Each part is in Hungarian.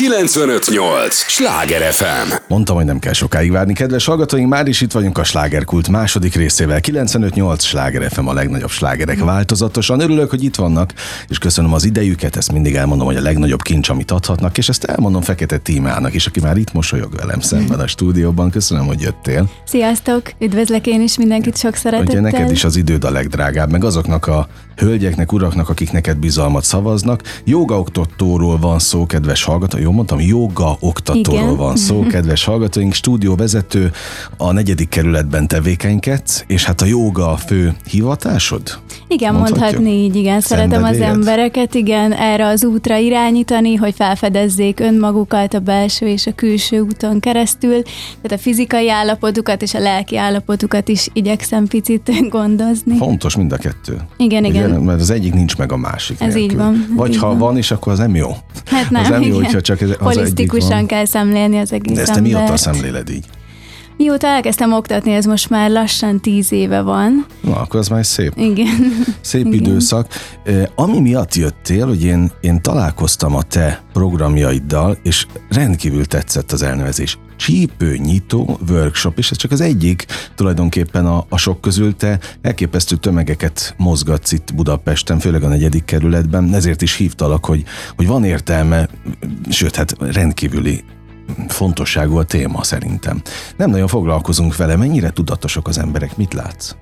958! Sláger FM! Mondtam, hogy nem kell sokáig várni. Kedves hallgatóink, már is itt vagyunk a slágerkult második részével. 958 Sláger FM a legnagyobb slágerek változatosan. Örülök, hogy itt vannak, és köszönöm az idejüket. Ezt mindig elmondom, hogy a legnagyobb kincs, amit adhatnak, és ezt elmondom Fekete Tímának is, aki már itt mosolyog velem szemben a stúdióban. Köszönöm, hogy jöttél. Sziasztok! Üdvözlök én is mindenkit sok szeretettel. Ugye neked is az időd a legdrágább, meg azoknak a hölgyeknek, uraknak, akik neked bizalmat szavaznak. Jogaoktatóról van szó, kedves hallgató. Jó mondtam, joga oktatóról Igen. van szó, kedves hallgatóink. Stúdióvezető a negyedik kerületben tevékenykedsz, és hát a joga a fő hivatásod? Igen, Mondhatjuk? mondhatni így, igen. Szeretem az embereket, igen, erre az útra irányítani, hogy felfedezzék önmagukat a belső és a külső úton keresztül. Tehát a fizikai állapotukat és a lelki állapotukat is igyekszem picit gondozni. Fontos mind a kettő. Igen, igen. Mert az egyik nincs meg a másik Ez nélkül. így van, Vagy így ha van. van is, akkor az nem jó. Hát nem, az nem jó, igen. hogyha csak ez- az Holisztikusan kell szemlélni az egész De ezt te mióta embert. szemléled így? Mióta elkezdtem oktatni, ez most már lassan tíz éve van. Na, akkor az már szép. Igen. Szép Igen. időszak. Ami miatt jöttél, hogy én, én találkoztam a te programjaiddal, és rendkívül tetszett az elnevezés. Csípőnyitó workshop, és ez csak az egyik tulajdonképpen a, a sok közül te elképesztő tömegeket mozgatsz itt Budapesten, főleg a negyedik kerületben, ezért is hívtalak, hogy, hogy van értelme, sőt, hát rendkívüli fontosságú a téma szerintem. Nem nagyon foglalkozunk vele, mennyire tudatosok az emberek, mit látsz?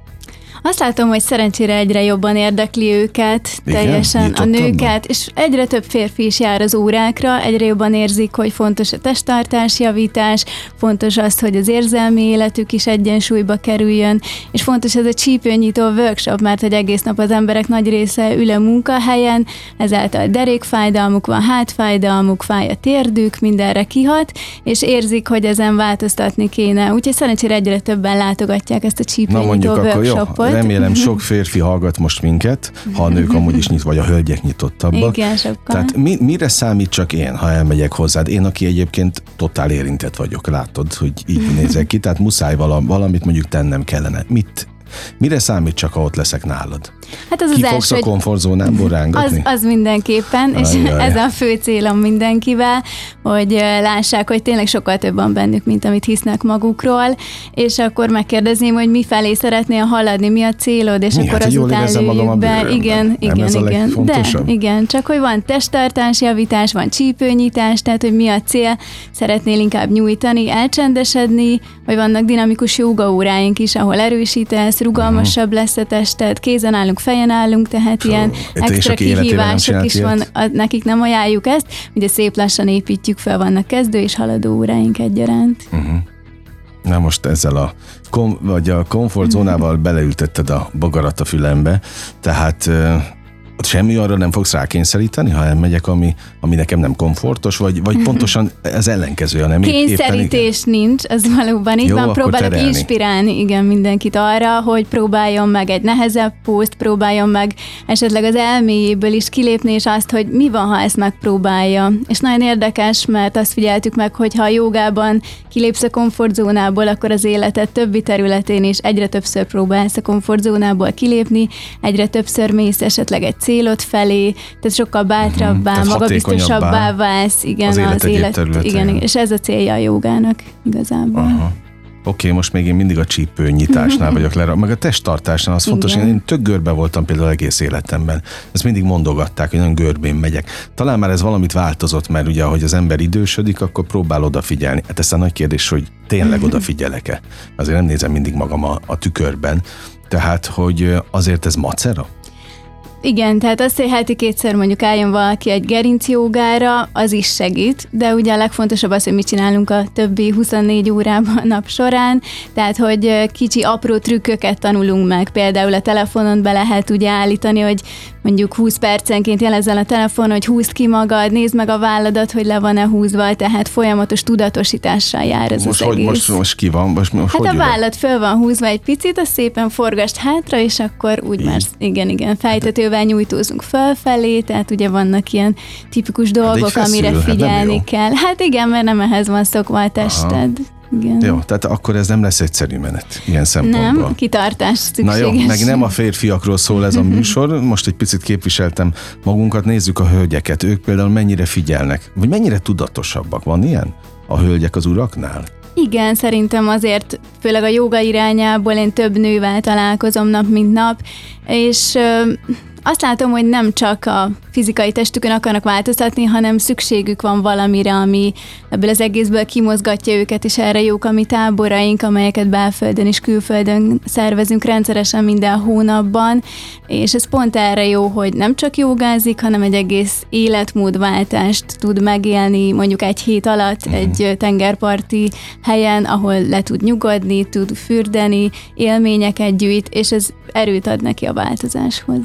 Azt látom, hogy szerencsére egyre jobban érdekli őket, Igen? teljesen a Nyitottabban? nőket, és egyre több férfi is jár az órákra, egyre jobban érzik, hogy fontos a testtartás javítás, fontos az, hogy az érzelmi életük is egyensúlyba kerüljön, és fontos ez a csípőnyitó workshop, mert hogy egész nap az emberek nagy része ül a munkahelyen, ezáltal derékfájdalmuk van, hátfájdalmuk, fáj a térdük, mindenre kihat, és érzik, hogy ezen változtatni kéne. Úgyhogy szerencsére egyre többen látogatják ezt a csípőnyitó akkor jó, workshopot. remélem sok férfi hallgat most minket, ha a nők amúgy is nyit, vagy a hölgyek nyitottabbak. Igen, sokkal. Tehát mi, mire számít csak én, ha elmegyek hozzád? Én, aki egyébként totál érintett vagyok, látod, hogy így nézek ki, tehát muszáj vala- valamit mondjuk tennem kellene. Mit, mire számít csak, ha ott leszek nálad? Hát az Ki az első, a hogy komfortzónámból az, rángatni? az mindenképpen, és Ajjaj. ez a fő célom mindenkivel, hogy lássák, hogy tényleg sokkal több van bennük, mint amit hisznek magukról, és akkor megkérdezném, hogy mi felé szeretnél haladni, mi a célod, és Mi? akkor Hát, azután lőjük be. bőrömben. Igen, Nem igen, ez igen. De, igen, csak hogy van testtartás javítás, van csípőnyitás, tehát hogy mi a cél, szeretnél inkább nyújtani, elcsendesedni, vagy vannak dinamikus jógaóráink is, ahol erősítesz, rugalmasabb lesz a tested, kézen állunk, fejen állunk, tehát ilyen te és extra kihívások is van, a, nekik nem ajánljuk ezt, ugye szép lassan építjük fel, vannak kezdő és haladó óráink egyaránt. Na most ezzel a, kom, vagy a komfortzónával beleültetted a bogarat a fülembe, tehát ott semmi arra nem fogsz rákényszeríteni, ha elmegyek, ami, ami nekem nem komfortos, vagy, vagy pontosan ez ellenkező, hanem épp- éppen. Kényszerítés nincs, az valóban így Jó, van. Próbálok terelni. inspirálni, igen, mindenkit arra, hogy próbáljon meg egy nehezebb pószt, próbáljon meg esetleg az elméjéből is kilépni, és azt, hogy mi van, ha ezt megpróbálja. És nagyon érdekes, mert azt figyeltük meg, hogy ha a jogában kilépsz a komfortzónából, akkor az életed többi területén is egyre többször próbálsz a komfortzónából kilépni, egyre többször mész esetleg egy célod felé, tehát sokkal bátrabbá, tehát magabiztosabbá válsz, igen, az élet az élet, területein. igen, és ez a célja a jogának igazából. Aha. Oké, okay, most még én mindig a csípőnyitásnál vagyok le, meg a testtartásnál, az fontos, Igen. én tök görbe voltam például egész életemben. Ezt mindig mondogatták, hogy nagyon görbén megyek. Talán már ez valamit változott, mert ugye, ahogy az ember idősödik, akkor próbál odafigyelni. Hát ez a nagy kérdés, hogy tényleg odafigyelek-e. Azért nem nézem mindig magam a, a tükörben. Tehát, hogy azért ez macera? Igen, tehát azt, hogy heti kétszer mondjuk álljon valaki egy gerincjogára, az is segít, de ugye a legfontosabb az, hogy mit csinálunk a többi 24 órában nap során, tehát hogy kicsi apró trükköket tanulunk meg, például a telefonon be lehet ugye állítani, hogy mondjuk 20 percenként jelezzen a telefon, hogy húzd ki magad, nézd meg a válladat, hogy le van-e húzva, tehát folyamatos tudatosítással jár ez Most, az hogy, egész. most, most ki van? Most, most Hát hogy a ülök? vállat föl van húzva egy picit, azt szépen forgast hátra, és akkor úgy már, igen, igen, fejtetővel nyújtózunk fölfelé, tehát ugye vannak ilyen tipikus dolgok, feszül, amire hát figyelni jó. kell. Hát igen, mert nem ehhez van szokva a tested. Igen. Jó, tehát akkor ez nem lesz egyszerű menet ilyen szempontból. Nem, kitartás szükséges. Na jó, meg nem a férfiakról szól ez a műsor, most egy picit képviseltem magunkat, nézzük a hölgyeket. Ők például mennyire figyelnek, vagy mennyire tudatosabbak, van ilyen? A hölgyek az uraknál? Igen, szerintem azért, főleg a joga irányából én több nővel találkozom nap, mint nap, és azt látom, hogy nem csak a fizikai testükön akarnak változtatni, hanem szükségük van valamire, ami ebből az egészből kimozgatja őket, és erre jók a mi táboraink, amelyeket belföldön és külföldön szervezünk rendszeresen minden hónapban, és ez pont erre jó, hogy nem csak jogázik, hanem egy egész életmódváltást tud megélni mondjuk egy hét alatt uh-huh. egy tengerparti helyen, ahol le tud nyugodni, tud fürdeni, élményeket gyűjt, és ez erőt ad neki a változáshoz.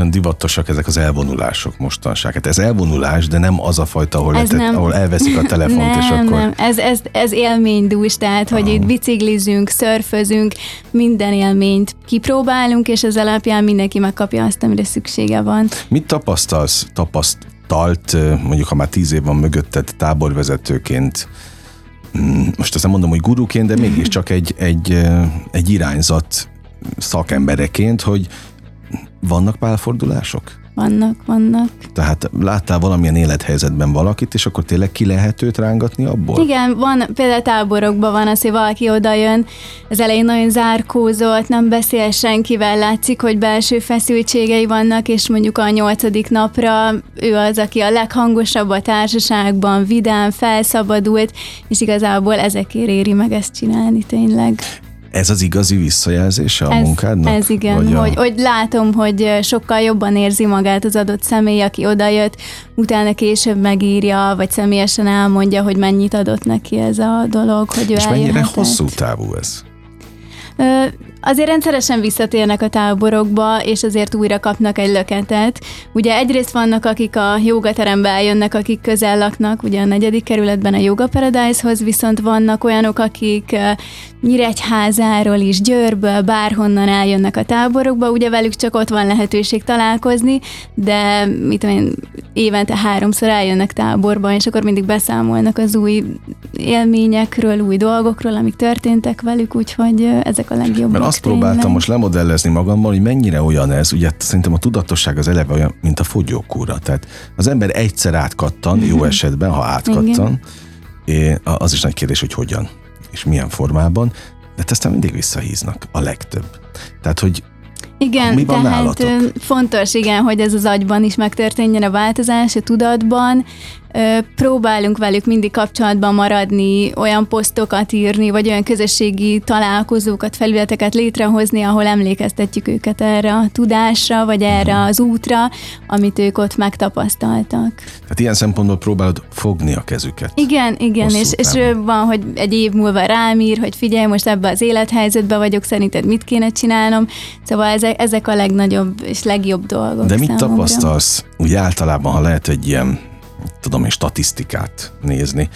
Nagyon divatosak ezek az elvonulások mostanság. Hát ez elvonulás, de nem az a fajta, ahol, letett, nem. ahol elveszik a telefont, nem, és akkor... Nem, ez, ez, ez élménydús, tehát, hogy itt biciklizünk, szörfözünk, minden élményt kipróbálunk, és ez alapján mindenki megkapja azt, amire szüksége van. Mit tapasztalsz, tapasztalt, mondjuk ha már tíz év van mögötted táborvezetőként, mm, most azt nem mondom, hogy guruként, de mégiscsak egy, egy, egy irányzat szakembereként, hogy vannak pálfordulások? Vannak, vannak. Tehát láttál valamilyen élethelyzetben valakit, és akkor tényleg ki lehet őt rángatni abból? Igen, van, például táborokban van az, hogy valaki odajön, az elején nagyon zárkózott, nem beszél senkivel, látszik, hogy belső feszültségei vannak, és mondjuk a nyolcadik napra ő az, aki a leghangosabb a társaságban, vidám, felszabadult, és igazából ezekért éri meg ezt csinálni tényleg. Ez az igazi visszajelzése a ez, munkádnak? Ez igen, a... hogy, hogy látom, hogy sokkal jobban érzi magát az adott személy, aki odajött, utána később megírja, vagy személyesen elmondja, hogy mennyit adott neki ez a dolog, hogy ő És mennyire hosszú távú ez? Azért rendszeresen visszatérnek a táborokba, és azért újra kapnak egy löketet. Ugye egyrészt vannak, akik a jogaterembe eljönnek, akik közel laknak, ugye a negyedik kerületben a Yoga Paradise-hoz, viszont vannak olyanok, akik Nyíregyházáról is, Győrből, bárhonnan eljönnek a táborokba, ugye velük csak ott van lehetőség találkozni, de mit én, évente háromszor eljönnek táborba, és akkor mindig beszámolnak az új élményekről, új dolgokról, amik történtek velük, úgyhogy ezek a legjobbak. Azt próbáltam most lemodellezni magammal, hogy mennyire olyan ez, ugye szerintem a tudatosság az eleve olyan, mint a fogyókúra. Tehát az ember egyszer átkattan, jó esetben, ha átkattan, az is nagy kérdés, hogy hogyan és milyen formában, de aztán mindig visszahíznak a legtöbb. Tehát, hogy igen, mi van tehát nálatok? fontos, igen, hogy ez az agyban is megtörténjen a változás, a tudatban, próbálunk velük mindig kapcsolatban maradni, olyan posztokat írni, vagy olyan közösségi találkozókat, felületeket létrehozni, ahol emlékeztetjük őket erre a tudásra, vagy erre az útra, amit ők ott megtapasztaltak. Tehát ilyen szempontból próbálod fogni a kezüket. Igen, igen, és, és van, hogy egy év múlva rám ír, hogy figyelj, most ebbe az élethelyzetbe vagyok, szerinted mit kéne csinálnom? Szóval ezek, ezek a legnagyobb és legjobb dolgok De mit számomra. tapasztalsz úgy általában, ha lehet egy ilyen tudom én, statisztikát nézni.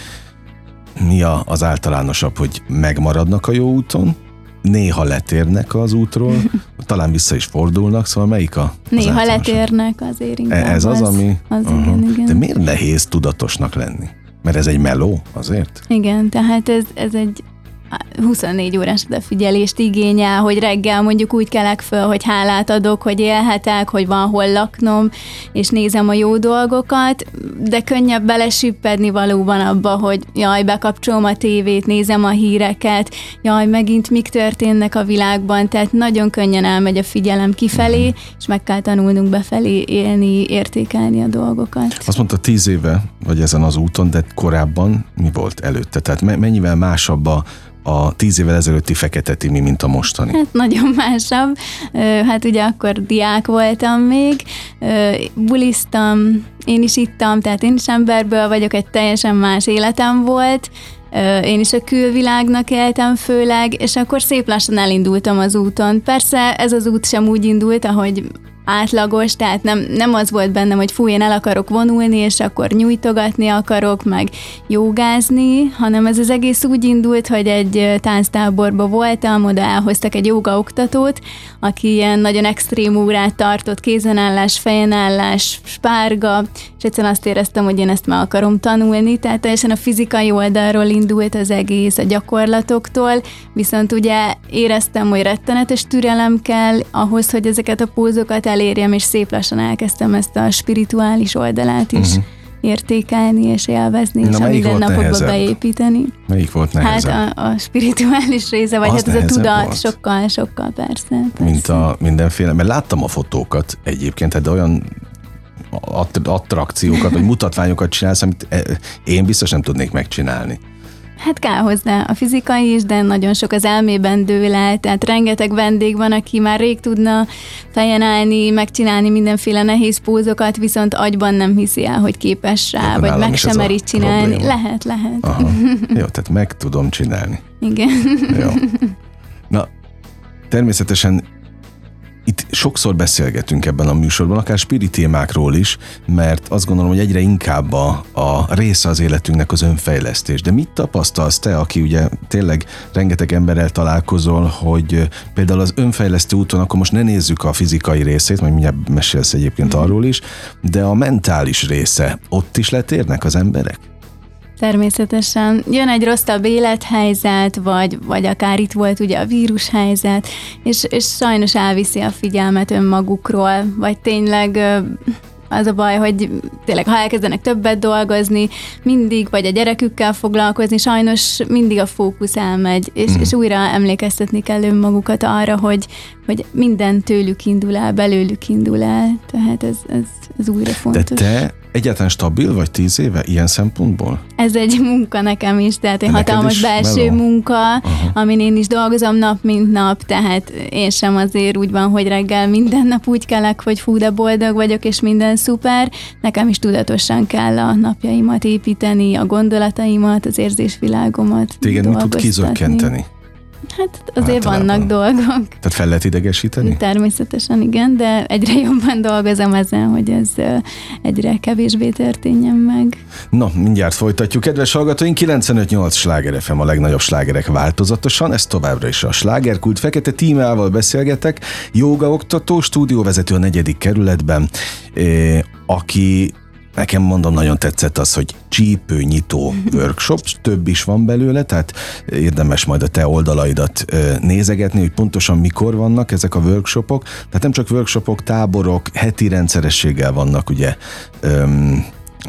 Mi a, az általánosabb, hogy megmaradnak a jó úton, néha letérnek az útról, talán vissza is fordulnak, szóval melyik a Néha letérnek azért inkább. Ez az, az ami... Az uh-huh. igen, igen. De miért nehéz tudatosnak lenni? Mert ez egy meló azért? Igen, tehát ez, ez egy 24 órás odafigyelést igényel, hogy reggel mondjuk úgy kelek föl, hogy hálát adok, hogy élhetek, hogy van hol laknom, és nézem a jó dolgokat, de könnyebb belesüppedni valóban abba, hogy jaj, bekapcsolom a tévét, nézem a híreket, jaj, megint mik történnek a világban, tehát nagyon könnyen elmegy a figyelem kifelé, és meg kell tanulnunk befelé élni, értékelni a dolgokat. Azt mondta, tíz éve vagy ezen az úton, de korábban mi volt előtte? Tehát mennyivel másabb a a tíz évvel ezelőtti Fekete Timi, mint a mostani? Hát nagyon másabb. Hát ugye akkor diák voltam még, buliztam, én is ittam, tehát én is emberből vagyok, egy teljesen más életem volt, én is a külvilágnak éltem főleg, és akkor szép lassan elindultam az úton. Persze ez az út sem úgy indult, ahogy átlagos, tehát nem, nem az volt bennem, hogy fú, én el akarok vonulni, és akkor nyújtogatni akarok, meg jogázni, hanem ez az egész úgy indult, hogy egy tánctáborban voltam, oda elhoztak egy joga oktatót, aki ilyen nagyon extrém órát tartott, kézenállás, fejenállás, spárga, és egyszerűen azt éreztem, hogy én ezt meg akarom tanulni, tehát teljesen a fizikai oldalról indult az egész, a gyakorlatoktól, viszont ugye éreztem, hogy rettenetes türelem kell ahhoz, hogy ezeket a pózokat elérjem, és szép lassan elkezdtem ezt a spirituális oldalát is uh-huh. értékelni és élvezni, Na, és a mindennapokba beépíteni. Melyik volt nehezebb? Hát a, a spirituális része, vagy Az hát ez a tudat, volt? sokkal, sokkal persze, persze. Mint a mindenféle, mert láttam a fotókat egyébként, de olyan attrakciókat, vagy mutatványokat csinálsz, amit eh, én biztos nem tudnék megcsinálni. Hát kell hozzá a fizikai is, de nagyon sok az elmében dől el, tehát rengeteg vendég van, aki már rég tudna fejen állni, megcsinálni mindenféle nehéz pózokat, viszont agyban nem hiszi el, hogy képes rá, Éppen vagy meg sem meri csinálni. Probléma. Lehet, lehet. Aha. Jó, tehát meg tudom csinálni. Igen. Jó. Na, természetesen itt sokszor beszélgetünk ebben a műsorban, akár spirit témákról is, mert azt gondolom, hogy egyre inkább a, a része az életünknek az önfejlesztés. De mit tapasztalsz te, aki ugye tényleg rengeteg emberrel találkozol, hogy például az önfejlesztő úton, akkor most ne nézzük a fizikai részét, majd mindjárt mesélsz egyébként arról is, de a mentális része, ott is letérnek az emberek? Természetesen jön egy rosszabb élethelyzet, vagy, vagy akár itt volt ugye a vírushelyzet, és, és sajnos elviszi a figyelmet önmagukról, vagy tényleg az a baj, hogy tényleg ha elkezdenek többet dolgozni, mindig, vagy a gyerekükkel foglalkozni, sajnos mindig a fókusz elmegy, és, mm. és újra emlékeztetni kell önmagukat arra, hogy, hogy minden tőlük indul el, belőlük indul el, tehát ez, ez, ez újra fontos. De te egyáltalán stabil vagy tíz éve ilyen szempontból? Ez egy munka nekem is, tehát egy hatalmas belső meló? munka, Aha. amin én is dolgozom nap, mint nap, tehát én sem azért úgy van, hogy reggel minden nap úgy kelek, hogy fú, de boldog vagyok, és minden szuper. Nekem is tudatosan kell a napjaimat építeni, a gondolataimat, az érzésvilágomat Téged mi tud kizökkenteni? Hát azért Általában. vannak dolgok. Tehát fel lehet idegesíteni? Természetesen igen, de egyre jobban dolgozom ezen, hogy ez egyre kevésbé történjen meg. No, mindjárt folytatjuk. Kedves hallgatóink, 95-8 sláger FM a legnagyobb slágerek változatosan, ez továbbra is a slágerkult. Fekete tímával beszélgetek, oktató, stúdióvezető a negyedik kerületben, aki Nekem mondom, nagyon tetszett az, hogy csípőnyitó workshop, több is van belőle, tehát érdemes majd a te oldalaidat nézegetni, hogy pontosan mikor vannak ezek a workshopok. Tehát nem csak workshopok, táborok, heti rendszerességgel vannak, ugye, öm,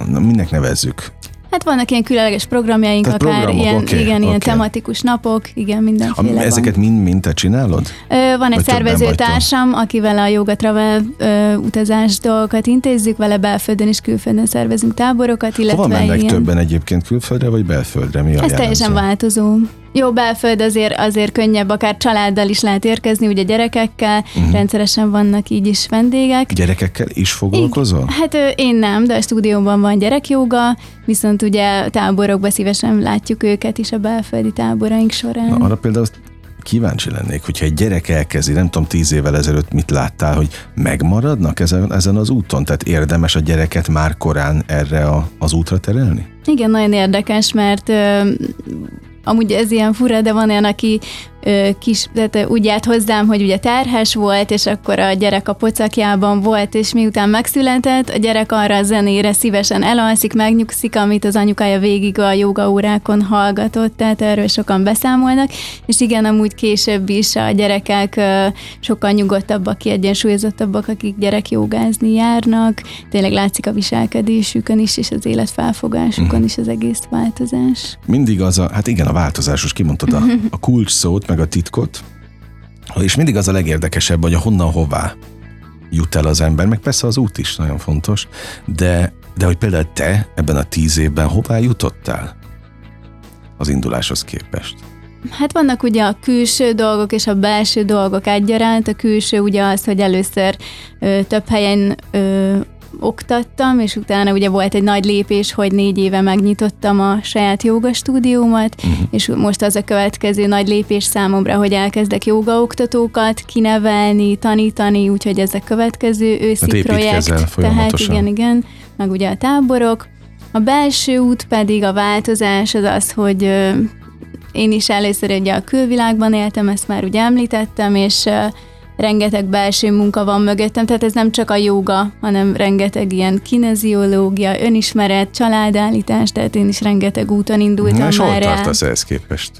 minek nevezzük? Hát vannak ilyen különleges programjaink, Tehát akár programok, ilyen, okay, igen, okay. ilyen tematikus napok, igen, mindenféle Am, Ezeket mind-mind te csinálod? Ö, van egy szervezőtársam, akivel a Yoga Travel ö, utazás dolgokat intézzük, vele belföldön és külföldön szervezünk táborokat, illetve Hova mennek ilyen... többen egyébként külföldre vagy belföldre? Mi a Ez jellemző? teljesen változó. Jó, belföld azért, azért könnyebb, akár családdal is lehet érkezni, ugye gyerekekkel, uh-huh. rendszeresen vannak így is vendégek. Gyerekekkel is foglalkozol? Hát én nem, de a stúdióban van gyerekjoga, viszont ugye táborokban szívesen látjuk őket is a belföldi táboraink során. Na, arra például kíváncsi lennék, hogyha egy gyerek elkezdi, nem tudom, tíz évvel ezelőtt mit láttál, hogy megmaradnak ezen, ezen az úton? Tehát érdemes a gyereket már korán erre a, az útra terelni? Igen, nagyon érdekes, mert ö, amúgy ez ilyen fura, de van olyan, aki kis, tehát úgy járt hozzám, hogy ugye terhes volt, és akkor a gyerek a pocakjában volt, és miután megszületett, a gyerek arra a zenére szívesen elalszik, megnyugszik, amit az anyukája végig a joga órákon hallgatott, tehát erről sokan beszámolnak, és igen, amúgy később is a gyerekek sokkal nyugodtabbak, kiegyensúlyozottabbak, akik gyerek jogázni járnak, tényleg látszik a viselkedésükön is, és az életfelfogásukon is az egész változás. Mindig az a, hát igen, a változásos, kimondtad a, a kulcs szót, meg a titkot, és mindig az a legérdekesebb, hogy a honnan hová jut el az ember, meg persze az út is nagyon fontos, de, de hogy például te ebben a tíz évben hová jutottál az induláshoz képest? Hát vannak ugye a külső dolgok és a belső dolgok egyaránt. A külső ugye az, hogy először ö, több helyen ö, oktattam, és utána ugye volt egy nagy lépés, hogy négy éve megnyitottam a saját joga stúdiómat, uh-huh. és most az a következő nagy lépés számomra, hogy elkezdek jogaoktatókat kinevelni, tanítani, úgyhogy ez a következő őszi hát projekt. Tehát igen, igen, meg ugye a táborok. A belső út pedig a változás az az, hogy én is először ugye a külvilágban éltem, ezt már ugye említettem, és rengeteg belső munka van mögöttem, tehát ez nem csak a joga, hanem rengeteg ilyen kineziológia, önismeret, családállítás, tehát én is rengeteg úton indultam Na, és már hol tartasz ehhez képest?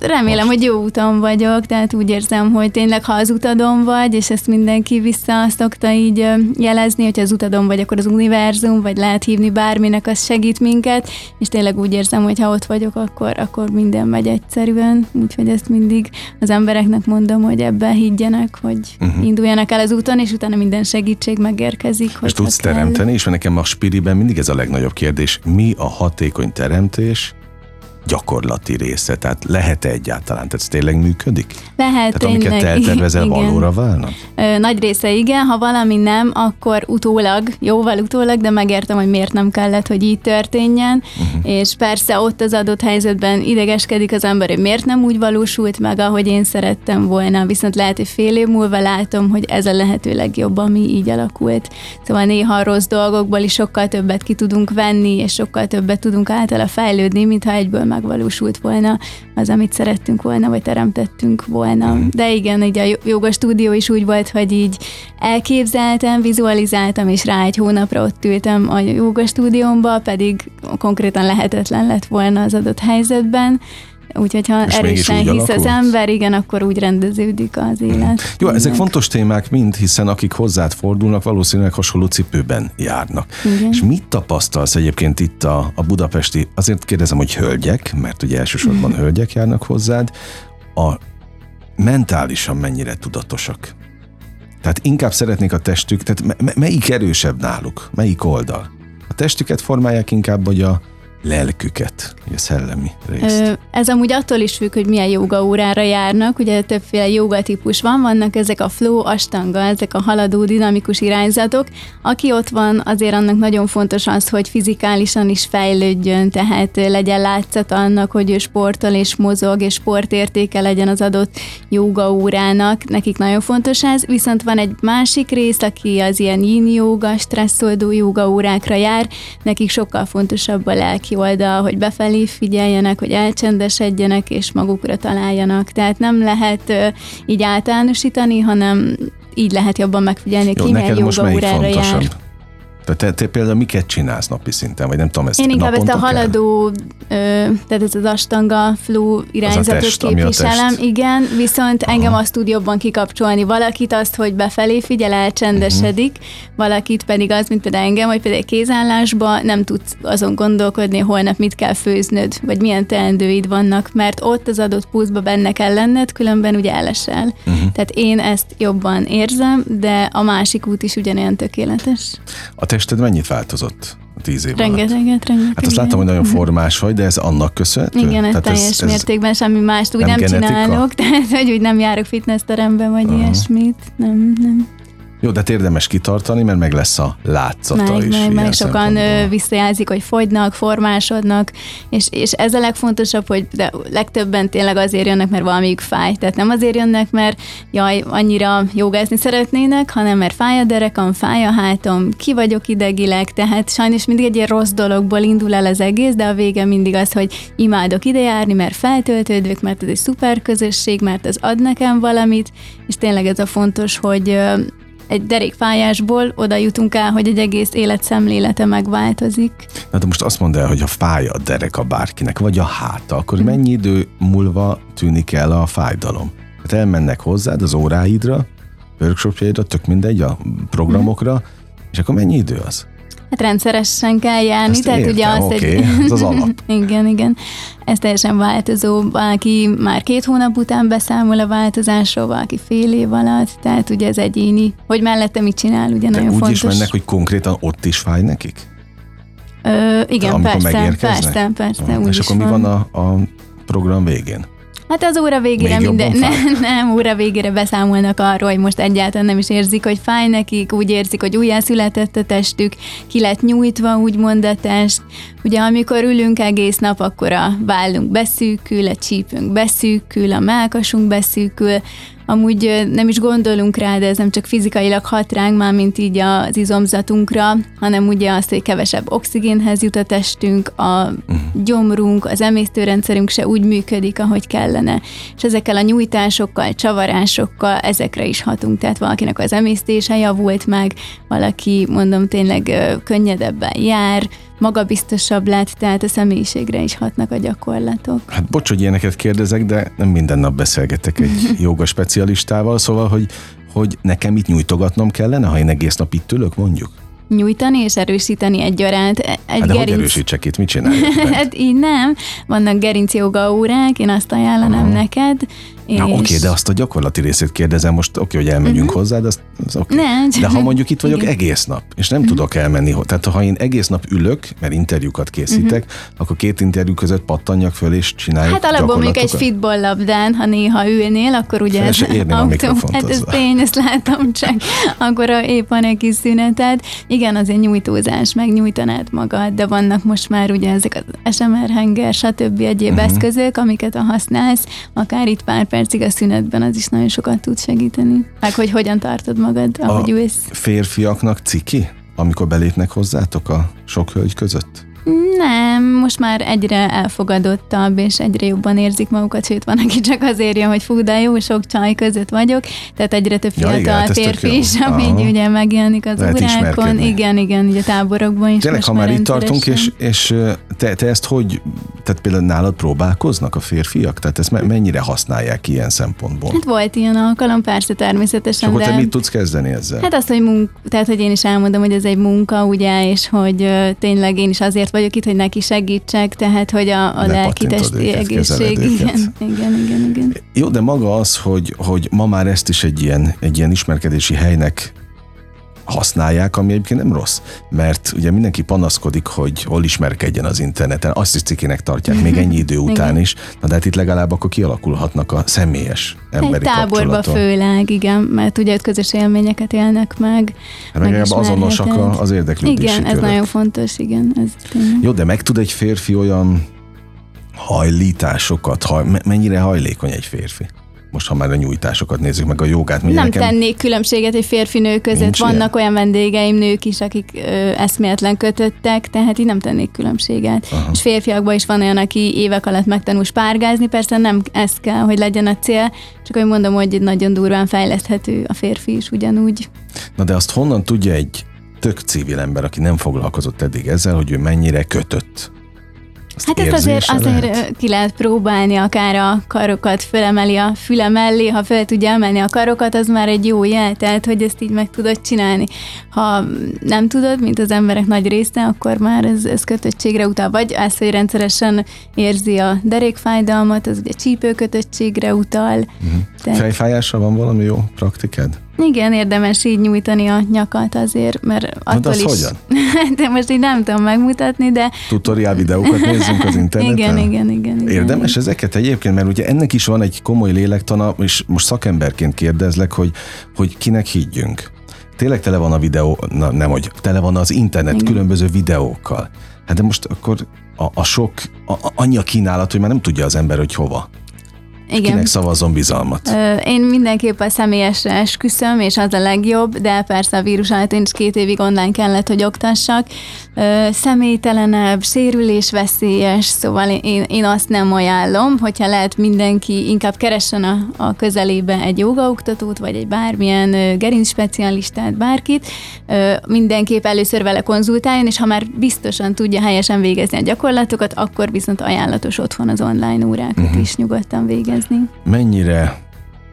Remélem, Most. hogy jó úton vagyok, tehát úgy érzem, hogy tényleg ha az utadon vagy, és ezt mindenki vissza szokta így jelezni, hogyha az utadon vagy, akkor az univerzum, vagy lehet hívni bárminek, az segít minket, és tényleg úgy érzem, hogy ha ott vagyok, akkor, akkor minden megy egyszerűen, úgyhogy ezt mindig az embereknek mondom, hogy ebben higgyenek, hogy uh-huh. induljanak el az úton, és utána minden segítség megérkezik. És tudsz kell. teremteni, és nekem a spiriben mindig ez a legnagyobb kérdés, mi a hatékony teremtés, gyakorlati része? Tehát lehet-e egyáltalán? Tehát ez tényleg működik? Lehet, Tehát amiket te eltervezel, valóra válnak? Nagy része igen, ha valami nem, akkor utólag, jóval utólag, de megértem, hogy miért nem kellett, hogy így történjen, uh-huh. és persze ott az adott helyzetben idegeskedik az ember, hogy miért nem úgy valósult meg, ahogy én szerettem volna, viszont lehet, hogy fél év múlva látom, hogy ez a lehető legjobb, ami így alakult. Szóval néha a rossz dolgokból is sokkal többet ki tudunk venni, és sokkal többet tudunk általa fejlődni, mintha egyből megvalósult volna az, amit szerettünk volna, vagy teremtettünk volna. Mhm. De igen, így a joga stúdió is úgy volt, hogy így elképzeltem, vizualizáltam, és rá egy hónapra ott ültem a joga stúdiómba, pedig konkrétan lehetetlen lett volna az adott helyzetben, Úgyhogy ha és erősen hisz alakult? az ember, igen, akkor úgy rendeződik az élet. Mm. Jó, ezek fontos témák mind, hiszen akik hozzád fordulnak, valószínűleg hasonló cipőben járnak. Igen. És mit tapasztalsz egyébként itt a, a budapesti, azért kérdezem, hogy hölgyek, mert ugye elsősorban mm. hölgyek járnak hozzád, a mentálisan mennyire tudatosak? Tehát inkább szeretnék a testük, tehát m- melyik erősebb náluk? Melyik oldal? A testüket formálják inkább, vagy a, lelküket, a szellemi részt. Ez amúgy attól is függ, hogy milyen joga órára járnak, ugye többféle joga típus van, vannak ezek a flow, astanga, ezek a haladó dinamikus irányzatok. Aki ott van, azért annak nagyon fontos az, hogy fizikálisan is fejlődjön, tehát legyen látszat annak, hogy ő sportol és mozog, és sportértéke legyen az adott joga órának. Nekik nagyon fontos ez, viszont van egy másik rész, aki az ilyen yin joga, stresszoldó joga órákra jár, nekik sokkal fontosabb a lelki oldal, hogy befelé figyeljenek, hogy elcsendesedjenek és magukra találjanak. Tehát nem lehet így általánosítani, hanem így lehet jobban megfigyelni, Jó, ki milyen joga órára jár. Tehát te, te például miket csinálsz napi szinten, vagy nem tudom, ezt Én inkább ezt a haladó, ö, tehát ez az astanga flu irányzatot test, képviselem, igen, viszont Aha. engem azt tud jobban kikapcsolni. Valakit azt, hogy befelé figyel, elcsendesedik, uh-huh. valakit pedig az, mint például engem, hogy például kézállásban nem tudsz azon gondolkodni, holnap mit kell főznöd, vagy milyen teendőid vannak, mert ott az adott pulszba benne kell lenned, különben ugye elesel. Uh-huh. Tehát én ezt jobban érzem, de a másik út is ugyanolyan tökéletes. A tested mennyit változott? a tíz év rengeteget, alatt. Rengeteget, Hát azt láttam, hogy nagyon formás vagy, de ez annak köszönhető? Igen, ez teljes ez, ez mértékben semmi mást úgy nem, nem csinálok, tehát hogy úgy nem járok fitnessterembe, vagy uh-huh. ilyesmit. Nem, nem. Jó, de hát érdemes kitartani, mert meg lesz a látszata meg, is. Meg, meg sokan visszajelzik, hogy fogynak, formásodnak, és, és ez a legfontosabb, hogy de legtöbben tényleg azért jönnek, mert valamelyik fáj. Tehát nem azért jönnek, mert jaj, annyira jogázni szeretnének, hanem mert fáj a derekam, fáj a hátam, ki vagyok idegileg, tehát sajnos mindig egy ilyen rossz dologból indul el az egész, de a vége mindig az, hogy imádok ide járni, mert feltöltődök, mert ez egy szuper közösség, mert ez ad nekem valamit, és tényleg ez a fontos, hogy egy derékfájásból oda jutunk el, hogy egy egész életszemlélete megváltozik. Na de most azt mondd el, hogy ha fáj a dereka bárkinek, vagy a háta, akkor hmm. mennyi idő múlva tűnik el a fájdalom? Hát elmennek hozzád az óráidra, workshopjaidra, tök mindegy, a programokra, hmm. és akkor mennyi idő az? Hát rendszeresen kell járni, Ezt tehát értem, ugye az okay. egy... ez az alap. igen, igen. Ez teljesen változó. Valaki már két hónap után beszámol a változásról, valaki fél év alatt, tehát ugye ez egyéni. Hogy mellette mit csinál, ugye De nagyon úgy fontos. is mennek, hogy konkrétan ott is fáj nekik? Ö, igen, Te, persze, persze, persze, ah, És akkor van. mi van a, a program végén? Hát az óra végére Még minden, nem, nem, óra végére beszámolnak arról, hogy most egyáltalán nem is érzik, hogy fáj nekik, úgy érzik, hogy újjászületett a testük, ki lett nyújtva, úgymond a test. Ugye amikor ülünk egész nap, akkor a vállunk beszűkül, a csípünk beszűkül, a melkasunk beszűkül, Amúgy nem is gondolunk rá, de ez nem csak fizikailag hat ránk, már mint így az izomzatunkra, hanem ugye azt, hogy kevesebb oxigénhez jut a testünk, a gyomrunk, az emésztőrendszerünk se úgy működik, ahogy kellene. És ezekkel a nyújtásokkal, csavarásokkal ezekre is hatunk. Tehát valakinek az emésztése javult meg, valaki, mondom, tényleg könnyedebben jár, magabiztosabb lett, tehát a személyiségre is hatnak a gyakorlatok. Hát bocs, hogy ilyeneket kérdezek, de nem minden nap beszélgetek egy joga specialistával, szóval, hogy, hogy nekem itt nyújtogatnom kellene, ha én egész nap itt ülök, mondjuk? Nyújtani és erősíteni egyaránt. Egy Hát de hogy erősítsek itt, mit csináljak? bent? Hát így nem. Vannak gerinc joga órák, én azt ajánlanám Aha. neked. És... Na oké, de azt a gyakorlati részét kérdezem most, oké, hogy elmegyünk hozzá, de az, az oké. Ne, De ha mondjuk itt vagyok Igen. egész nap, és nem tudok elmenni, tehát ha én egész nap ülök, mert interjúkat készítek, akkor két interjú között pattanjak föl és csináljuk Hát alapból mondjuk egy fitball labdán, ha néha ülnél, akkor ugye... Fel se érném a autó- mikrofont Hát ez tény, ezt látom csak. Akkor a épp van egy kis szüneted. Igen, azért nyújtózás, megnyújtanád magad, de vannak most már ugye ezek az SMR henger, stb. egyéb uh-huh. eszközök, amiket a használsz, akár itt pár percig a szünetben az is nagyon sokat tud segíteni. Meg hogy hogyan tartod magad, ahogy ülsz. Férfiaknak ciki, amikor belépnek hozzátok a sok hölgy között? Nem, most már egyre elfogadottabb, és egyre jobban érzik magukat, sőt van, aki csak azért jön, hogy fú, de jó, sok csaj között vagyok, tehát egyre több Ja, fiatal igen, hát férfi is, ami így ugye megjelenik az Lehet órákon. Igen, igen, ugye táborokban is Tényleg, ha már itt tartunk, és, és te, te ezt hogy, tehát például nálad próbálkoznak a férfiak? Tehát ezt me- mennyire használják ilyen szempontból? Hát volt ilyen alkalom, persze És természetesen, akkor de... te mit tudsz kezdeni ezzel? Hát azt, hogy munk, tehát, hogy én is elmondom, hogy ez egy munka, ugye, és hogy tényleg én is azért vagyok itt, hogy neki segítsek, tehát, hogy a, a lelki testi egészség, igen, igen, igen, igen. Jó, de maga az, hogy, hogy ma már ezt is egy ilyen, egy ilyen ismerkedési helynek használják, ami egyébként nem rossz, mert ugye mindenki panaszkodik, hogy hol ismerkedjen az interneten, azt is cikinek tartják, még ennyi idő után is, na de hát itt legalább akkor kialakulhatnak a személyes Egy emberi táborba kapcsolatok. főleg, igen, mert ugye ott közös élményeket élnek meg. Hát legalább azonosak a- az érdeklődési Igen, ez körök. nagyon fontos, igen. Ez tényleg. Jó, de meg tud egy férfi olyan hajlításokat, haj, me- mennyire hajlékony egy férfi? Most, ha már a nyújtásokat nézzük, meg a jogát. Nem nekem... tennék különbséget egy férfi-nő között. Nincs Vannak olyan vendégeim, nők is, akik ö, eszméletlen kötöttek, tehát így nem tennék különbséget. Aha. És férfiakban is van olyan, aki évek alatt megtanul spárgázni, persze nem ez kell, hogy legyen a cél, csak hogy mondom, hogy nagyon durván fejleszthető a férfi is ugyanúgy. Na de azt honnan tudja egy tök civil ember, aki nem foglalkozott eddig ezzel, hogy ő mennyire kötött? Azt Hát ezt azért, azért ki lehet próbálni, akár a karokat fölemeli a füle mellé, ha fel tudja emelni a karokat, az már egy jó jel, tehát hogy ezt így meg tudod csinálni. Ha nem tudod, mint az emberek nagy része, akkor már ez, ez kötöttségre utal. Vagy ez, hogy rendszeresen érzi a derékfájdalmat, az ugye csípőkötöttségre utal. Mhm. Tehát, Fejfájásra van valami jó praktikád? Igen, érdemes így nyújtani a nyakat azért, mert de attól az is... hogyan? de most így nem tudom megmutatni, de Tutoriál videókat nézzünk az interneten? igen, igen, igen, igen. Érdemes ezeket egyébként, mert ugye ennek is van egy komoly lélektana, és most szakemberként kérdezlek, hogy, hogy kinek higgyünk. Tényleg tele van a videó, na, nem hogy tele van az internet Igen. különböző videókkal. Hát de most akkor a, a sok, a, a, annyi a kínálat, hogy már nem tudja az ember, hogy hova. Igen. Kinek szavazzon bizalmat. Ö, Én mindenképp a személyesre esküszöm, és az a legjobb, de persze a vírus alatt én is két évig online kellett, hogy oktassak. Ö, Személytelenebb, sérülésveszélyes, szóval én, én azt nem ajánlom, hogyha lehet mindenki inkább keressen a, a közelébe egy jogaoktatót, vagy egy bármilyen gerincspecialistát, bárkit, Ö, mindenképp először vele konzultáljon, és ha már biztosan tudja helyesen végezni a gyakorlatokat, akkor viszont ajánlatos otthon az online órákat uh-huh. is nyugodtan végezni. Mennyire,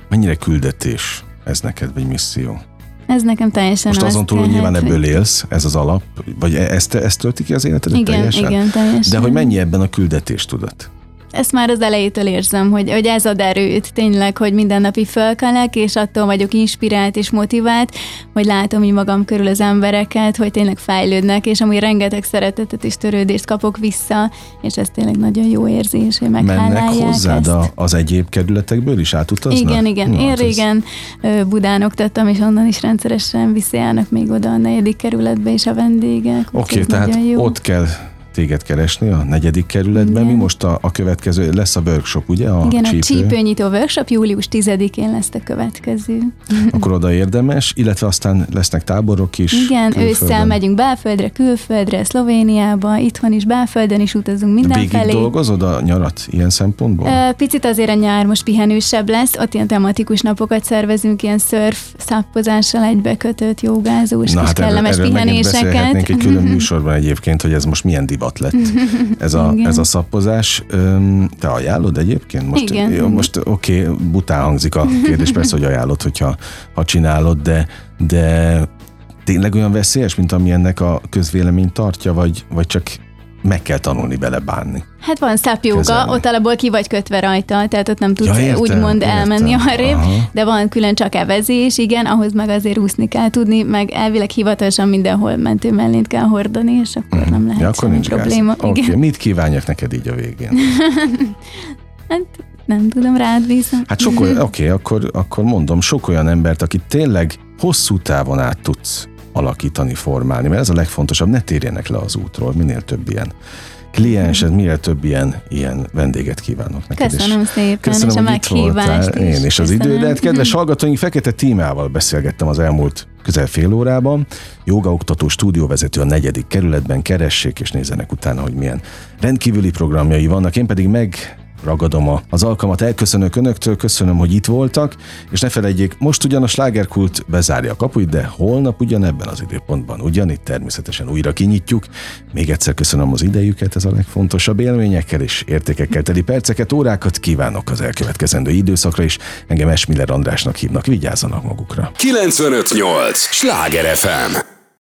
mennyire küldetés ez neked, vagy misszió? Ez nekem teljesen Most az azon túl, hogy nyilván ebből élsz, ez az alap, vagy e- ezt, ezt tölti ki az életedet Igen, teljesen? igen, teljesen. De hogy mennyi ebben a küldetés tudat? Ezt már az elejétől érzem, hogy, hogy ez ad erőt tényleg, hogy mindennapi fölkelek, és attól vagyok inspirált és motivált, hogy látom így magam körül az embereket, hogy tényleg fejlődnek, és amúgy rengeteg szeretetet és törődést kapok vissza, és ez tényleg nagyon jó érzés, hogy Mennek hozzád ezt. az egyéb kerületekből is átutaznak? Igen, igen. Na, Én hát régen ez... Budán oktattam, és onnan is rendszeresen visszajárnak még oda a negyedik kerületbe is a vendégek. Oké, okay, tehát jó. ott kell téged keresni a negyedik kerületben. Igen. Mi most a, a következő, lesz a workshop, ugye? A Igen, csípő. a csípőnyitó workshop július 10-én lesz a következő. Akkor oda érdemes, illetve aztán lesznek táborok is. Igen, ősszel megyünk belföldre, külföldre, Szlovéniába, itthon is, belföldön is utazunk mindenfelé. Végig dolgozod a nyarat ilyen szempontból? Picit azért a nyár most pihenősebb lesz, ott ilyen tematikus napokat szervezünk, ilyen szörf szappozással egybekötött, jogázós, Na, hát kellemes erről, erről pihenéseket. egy külön műsorban egyébként, hogy ez most milyen divat divat lett ez a, ez a szappozás. Te ajánlod egyébként? Most, Igen. Jó, most oké, okay, bután hangzik a kérdés, persze, hogy ajánlod, hogyha ha csinálod, de, de tényleg olyan veszélyes, mint ami ennek a közvélemény tartja, vagy, vagy csak meg kell tanulni bele bánni. Hát van joga, ott alapból ki vagy kötve rajta, tehát ott nem tudsz ja, értem, úgymond értem. elmenni arrébb, Aha. de van külön csak evezés, igen, ahhoz meg azért úszni kell tudni, meg elvileg hivatalosan mindenhol mentő mellént kell hordani, és akkor mm. nem lehet ja, akkor nincs probléma. Oké, okay. mit kívánjak neked így a végén? hát nem tudom, rád bízom. Hát sok olyan, oké, okay, akkor, akkor mondom, sok olyan embert, aki tényleg hosszú távon át tudsz alakítani, formálni, mert ez a legfontosabb, ne térjenek le az útról, minél több ilyen kliensed, minél több ilyen, ilyen vendéget kívánok neked. Köszönöm szépen, köszönöm, és a meghívást Én és az idődet. Kedves hallgatóink, Fekete Tímával beszélgettem az elmúlt közel fél órában. Jogaoktató stúdióvezető a negyedik kerületben, keressék és nézzenek utána, hogy milyen rendkívüli programjai vannak. Én pedig meg ragadom az alkalmat, elköszönök önöktől, köszönöm, hogy itt voltak, és ne felejtjék, most ugyan a slágerkult bezárja a kapuit, de holnap ugyanebben az időpontban, ugyanitt természetesen újra kinyitjuk. Még egyszer köszönöm az idejüket, ez a legfontosabb élményekkel és értékekkel teli perceket, órákat kívánok az elkövetkezendő időszakra, és engem Esmiller Andrásnak hívnak, vigyázzanak magukra. 958! Sláger FM!